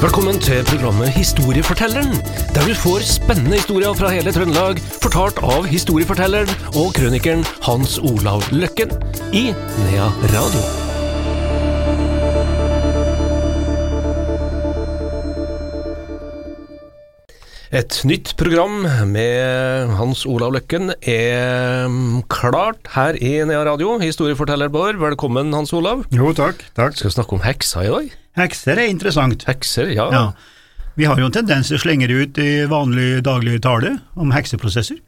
Velkommen til programmet Historiefortelleren, der du får spennende historier fra hele Trøndelag, fortalt av historiefortelleren og krønikeren Hans Olav Løkken i Nea Radio. Et nytt program med Hans Olav Løkken er klart her i Nea Radio. Historieforteller Bård, velkommen Hans Olav. Jo, takk. takk. Skal vi snakke om heksa i dag? Hekser er interessant. Hekser, ja. Ja. Vi har jo en tendens til å slenge det ut i vanlig daglig tale om hekseprosesser.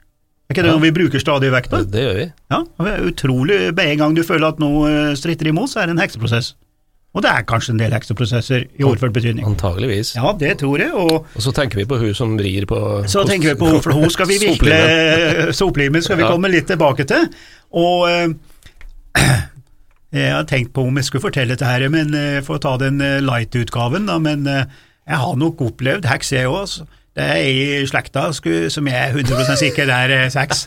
Er ikke det Ja. noe vi bruker stadig vekk da? Det, det gjør vi. Ja, det er utrolig. Med en gang du føler at noe eh, stritter imot, så er det en hekseprosess. Og det er kanskje en del hekseprosesser i overført betydning. Antageligvis. Ja, det tror jeg, og Og så tenker vi på hun som vrir på så tenker vi på hun, for hun skal vi virkelig Soplimen. Skal vi komme litt tilbake til. Og eh, jeg har tenkt på om jeg skulle fortelle dette her, men jeg for å ta den eh, light-utgaven, da, men eh, jeg har nok opplevd heks, jeg òg. Altså. Det er ei i slekta som jeg er 100 sikker er eh, sex.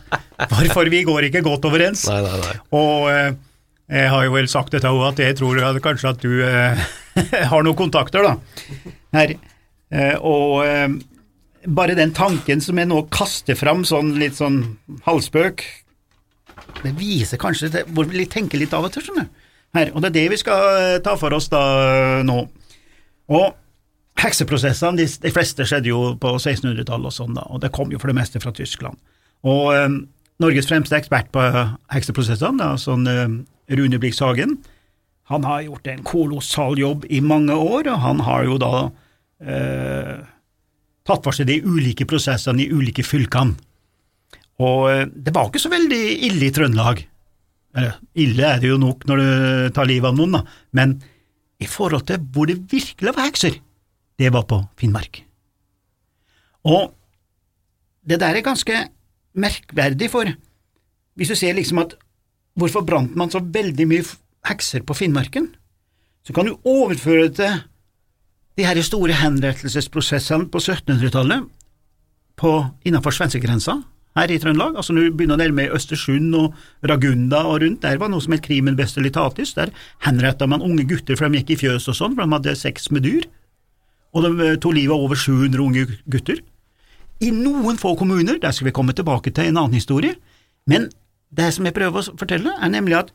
Hvorfor vi går ikke godt overens. Nei, nei, nei. Og eh, jeg har jo vel sagt dette òg, at jeg tror at kanskje at du eh, har noen kontakter, da. Her. Eh, og eh, bare den tanken som jeg nå kaster fram, sånn litt sånn halvspøk, det viser kanskje det, hvor vi tenker litt av og til, skjønner du. Her, og det er det vi skal eh, ta for oss da eh, nå. Og hekseprosessene, de, de fleste skjedde jo på 1600-tallet og sånn, da, og det kom jo for det meste fra Tyskland. Og eh, Norges fremste ekspert på hekseprosessene, da, sånn eh, Rune Blix Hagen, han har gjort en kolossal jobb i mange år, og han har jo da eh, tatt for seg de ulike prosessene i ulike fylkene. Og det var ikke så veldig ille i Trøndelag. Eller, ille er det jo nok når du tar livet av noen, da, men i forhold til hvor det virkelig var hekser, det var på Finnmark. Og det der er ganske merkverdig, for hvis du ser liksom at hvorfor brant man så veldig mye hekser på Finnmarken, så kan du overføre det til de her store henrettelsesprosessene på 1700-tallet på innenfor svenskegrensa her i Trøndelag, altså når du begynner å nærme Østersund og Ragunda og rundt, der var noe som het crimen bestelitatis, der henretta man unge gutter for de gikk i fjøs og sånn, for de hadde sex med dyr, og de eh, tok livet av over 700 unge gutter. I noen få kommuner, der skal vi komme tilbake til en annen historie, men det som jeg prøver å fortelle, er nemlig at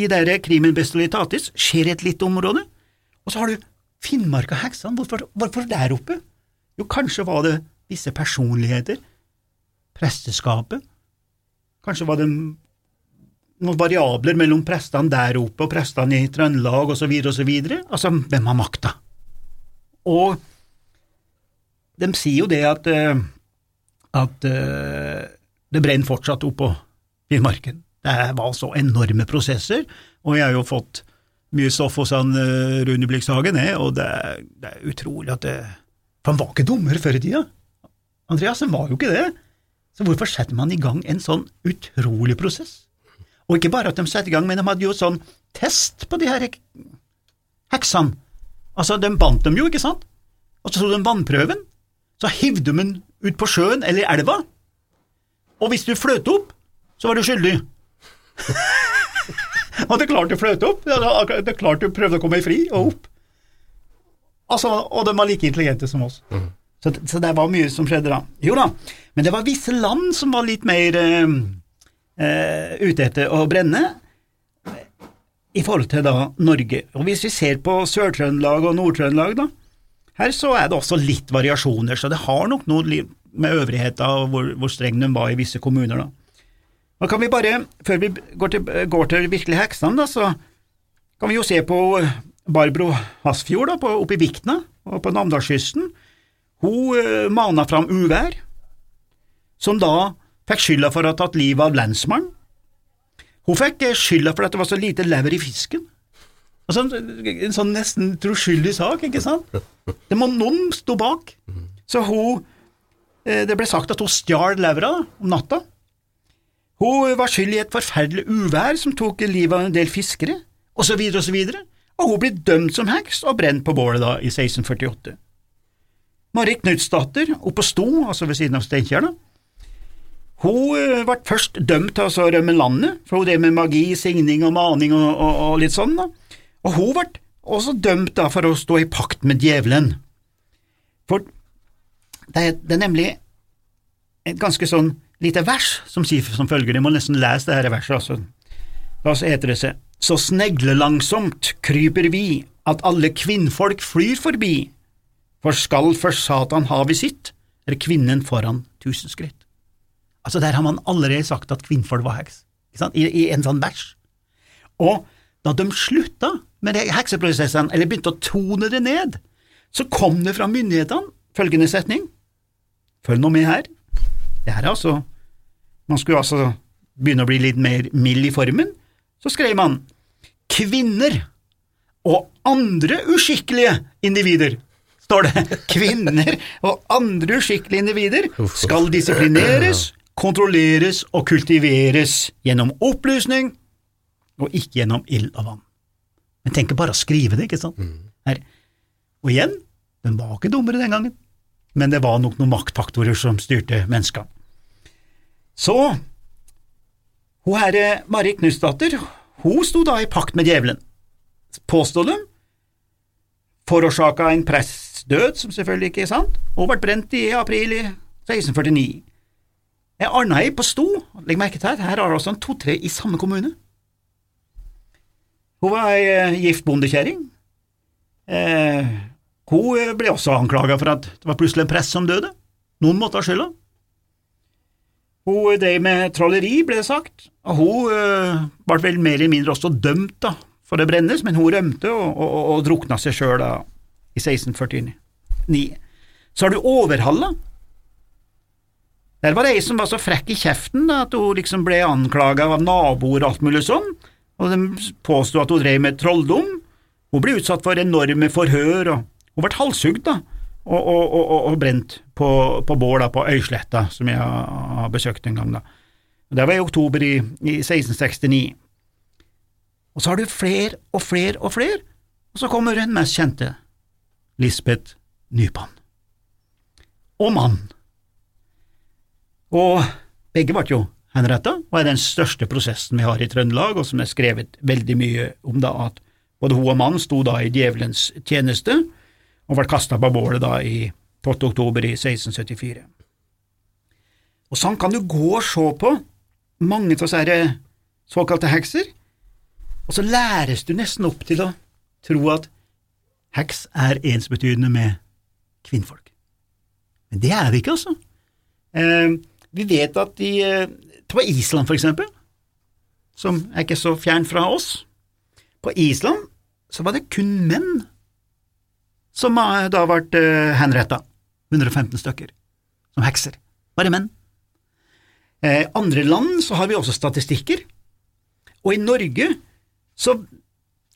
de der crimen bestelitatis skjer i et lite område, og så har du Finnmark og heksene, hvorfor, hvorfor der oppe? Jo, kanskje var det visse personligheter, presteskapet, kanskje var det noen variabler mellom prestene der oppe og prestene i Trøndelag så videre, altså hvem har makta? Og de sier jo det at, eh, at eh, det brenner fortsatt oppå Finnmarken. Det var så enorme prosesser, og jeg har jo fått mye stoff hos han eh, Rune Blikshagen, og det, er- det er utrolig at det For han var ikke dummer før i tida. Andreas, han var jo ikke det. Så hvorfor setter man i gang en sånn utrolig prosess? Og ikke bare at de setter i gang, men de hadde jo sånn test på de her heksene. Altså, de bandt dem jo, ikke sant? Og så tok de vannprøven. Så hivde de den ut på sjøen eller elva. Og hvis du fløt opp, så var du skyldig. og det klarte å du fløt opp. Det klarte å du prøvde å komme i fri og opp. Altså, og de var like intelligente som oss. Så, så det var mye som skjedde da. Jo da, men det var visse land som var litt mer eh, eh, ute etter å brenne i forhold til da Norge. Og hvis vi ser på Sør-Trøndelag og Nord-Trøndelag, da, her så er det også litt variasjoner, så det har nok noe med øvrigheta og hvor, hvor streng de var i visse kommuner, da. Nå kan vi bare, før vi går til, går til virkelig heksene, da, så kan vi jo se på Barbro Hasfjord da, på, oppe i Vikna og på Namdalskysten. Hun eh, mana fram uvær, som da fikk skylda for å ha tatt livet av lensmannen. Hun fikk eh, skylda for at det var så lite lever i fisken. Altså, en, sånn nesten troskyldig sak, ikke sant? Det må noen stå bak. Så hun eh, Det ble sagt at hun stjal levra om natta. Hun var skyld i et forferdelig uvær som tok livet av en del fiskere, osv., osv., og hun ble dømt som heks og brent på bålet da i 1648. Marit Knutsdatter, oppe på Sto, altså ved siden av Steinkjer, hun eh, ble først dømt til å rømme landet, for hun drev med magi, signing og maning og, og, og litt sånn, da. Og hun ble også dømt da for å stå i pakt med djevelen. For det er, det er nemlig et ganske sånn lite vers som sier som følger, jeg må nesten lese det her verset, altså. Da heter det seg, så sneglelangsomt kryper vi, at alle kvinnfolk flyr forbi, for skal først Satan ha visitt, er kvinnen foran tusen skritt. Altså, der har man allerede sagt at kvinnfolk var heks, I, I, en sånn vers. Og da de slutta med de hekseprosessene, eller begynte å tone det ned, så kom det fra myndighetene følgende setning, følg nå med her, det her er altså, man skulle altså begynne å bli litt mer mild i formen, så skrev man kvinner og andre uskikkelige individer står det. Kvinner og andre uskikkelige individer skal disiplineres, kontrolleres og kultiveres gjennom opplysning og ikke gjennom ild og vann. Men tenk bare å skrive det, ikke sant? Her. Og igjen, den var ikke dummere den gangen, men det var nok noen maktfaktorer som styrte menneskene. Så, hun herre Marit Knutsdatter, hun sto da i pakt med djevelen, påstod de, forårsaka en død, som selvfølgelig ikke er sant, og ble brent i april i 1649. Arnei på Sto, legg merke til her, her har altså en to-tre i samme kommune. Hun var ei uh, gift bondekjerring. Eh, hun ble også anklaga for at det var plutselig en prest som døde. Noen måtte ha skylda. Hun drev med trolleri, ble det sagt, og hun ble vel mer eller mindre også dømt da, for det brennes, men hun rømte og, og, og drukna seg sjøl i 1649. Så har du Overhalla. Der var det ei som var så frekk i kjeften da, at hun liksom ble anklaga av naboer og alt mulig sånn, og de påsto at hun drev med trolldom. Hun ble utsatt for enorme forhør, og hun ble halshugd da, og, og brent på, på bål på Øysletta, som jeg har besøkt en gang. da. Det var i oktober i, i 1669. Og så har du flere og flere og flere, og så kommer den mest kjente, Lisbeth Nypan. Og mann. Og begge ble jo henretta, og er den største prosessen vi har i Trøndelag, og som er skrevet veldig mye om da at både hun og mannen sto da i djevelens tjeneste, og ble kasta på bålet da i 12. oktober i 1674. Og sånn kan du gå og se på mange av disse såkalte hekser, og så læres du nesten opp til å tro at heks er ensbetydende med kvinnfolk. Men det er det ikke, altså. Eh, vi vet at i, på Island, for eksempel, som er ikke så fjern fra oss, på Island så var det kun menn som da ble uh, henretta, 115 stykker, som hekser. Bare menn. Eh, andre land så har vi også statistikker, og i Norge så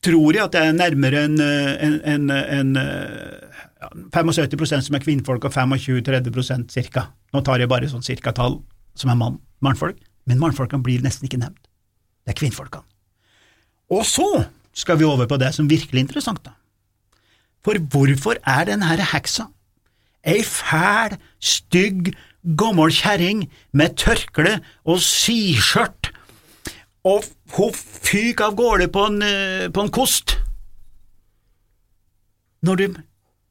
tror jeg at det er nærmere en, en, en, en ja, 75 som er kvinnfolk og 25-30% cirka. Nå tar jeg bare sånn cirka-tall som er mann, mannfolk, men mannfolkene blir nesten ikke nevnt. Det er kvinnfolkene. Og så skal vi over på det som virkelig er interessant, da. For hvorfor er denne heksa ei fæl, stygg, gammel kjerring med tørkle og siskjørt og hun fyker av gårde på en, eh, på en kost. Når det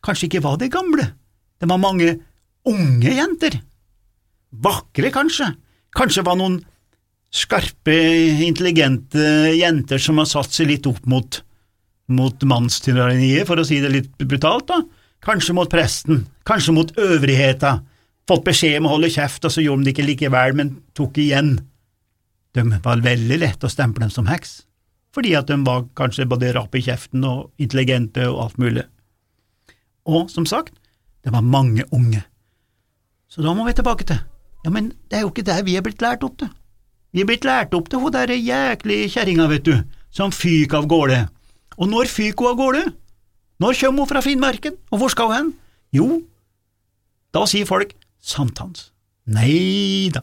kanskje ikke var de gamle, det var mange unge jenter. Vakre, kanskje. Kanskje var noen skarpe, intelligente jenter som har satt seg litt opp mot, mot mannstyranniet, for å si det litt brutalt, da. Kanskje mot presten, kanskje mot øvrigheta. Fått beskjed om å holde kjeft, og så gjorde de det ikke likevel, men tok igjen. De var veldig lett å stemple dem som heks, fordi at de var kanskje både rappe i kjeften og intelligente og alt mulig. Og som sagt, det var mange unge. Så da må vi tilbake til, ja, men det er jo ikke der vi er blitt lært opp til. Vi er blitt lært opp til hun derre jæklig kjerringa, vet du, som fyk av gårde. Og når fyk hun av gårde? Når kommer hun fra Finnmarken, og hvor skal hun hen? Jo, da sier folk sankthans. Nei da,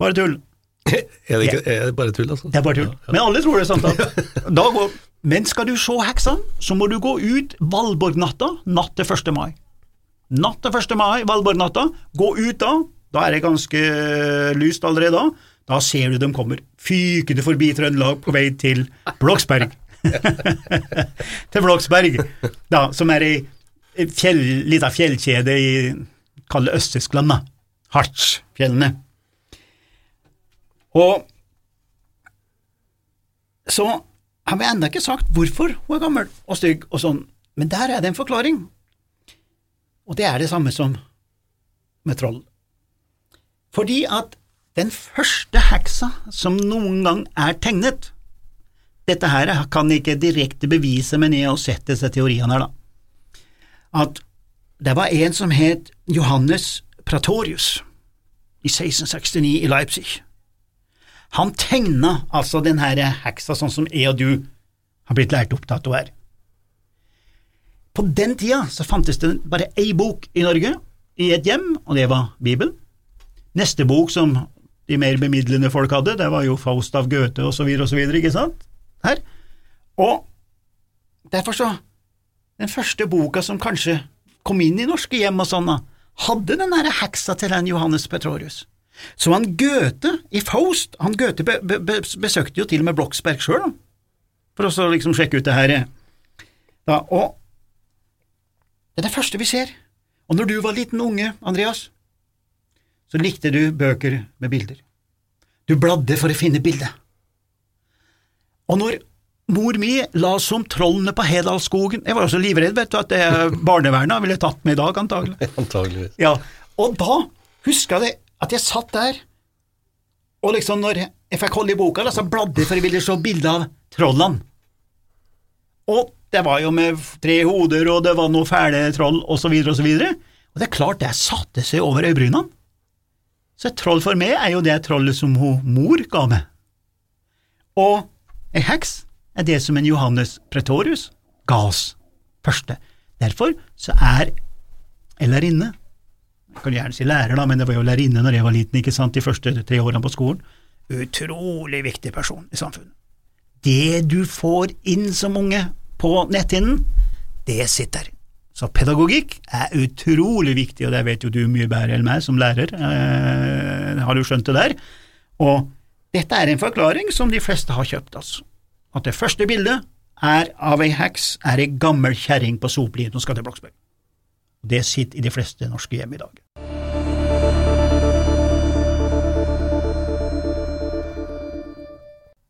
bare tull. Er det, ikke, er det bare tull, altså? Det er bare tull. Ja, ja. Men alle tror det er sant. Men skal du se heksene, så må du gå ut Valborgnatta natt til 1. mai. Natt til 1. mai, Valborgnatta. Gå ut da, da er det ganske lyst allerede da. Da ser du dem kommer, fykende forbi Trøndelag på vei til Bloksberg. til Bloksberg, da, som er ei fjell, lita fjellkjede i kall det Øst-Tyskland, da. Hartsfjellene. Og så har vi ennå ikke sagt hvorfor hun er gammel og stygg og sånn, men der er det en forklaring. Og det er det samme som med troll. Fordi at den første heksa som noen gang er tegnet Dette her kan ikke direkte bevise, men jeg har sett disse teoriene her, da. At det var en som het Johannes Pratorius i 1669 i Leipzig. Han tegna altså den her heksa sånn som jeg og du har blitt lært opp til at hun er. På den tida så fantes det bare ei bok i Norge, i et hjem, og det var Bibelen. Neste bok som de mer bemidlende folk hadde, det var jo Faust av Goethe og så videre og så videre, ikke sant? Her. Og derfor så Den første boka som kanskje kom inn i norske hjem og sånn, hadde den derre heksa til den Johannes Petrorius. Så han Goethe i Faust han Goethe be, be, be, besøkte jo til og med Bloksberg sjøl, for å liksom sjekke ut det her. Da, og det er det første vi ser. Og når du var liten unge, Andreas, så likte du bøker med bilder. Du bladde for å finne bildet. Og når mor mi la som trollene på Hedalsskogen Jeg var også livredd, vet du, at det barnevernet ville tatt meg i dag, antagelig. Antageligvis. Ja, og da huska jeg at jeg satt der, og liksom når jeg fikk holde i boka, så bladde jeg for jeg ville se bilde av trollene. Og det var jo med tre hoder, og det var noen fæle troll, så videre og. Og det er klart, det satte seg over øyebrynene. Så et troll for meg er jo det trollet som hun mor ga meg. Og ei heks er det som en Johannes Pretorius ga oss første. Derfor så er Ellerinne Jeg kan gjerne si lærer, da, men det var jo lærerinne når jeg var liten, ikke sant, de første tre årene på skolen. Utrolig viktig person i samfunnet. Det du får inn som unge på netthinnen, det sitter. Så pedagogikk er utrolig viktig, og det vet jo du mye bedre enn meg som lærer, eh, har du skjønt det der? Og dette er en forklaring som de fleste har kjøpt, altså. At det første bildet er av ei heks, er ei gammel kjerring på soplien som skal til Bloksberg. Det sitter i de fleste norske hjem i dag.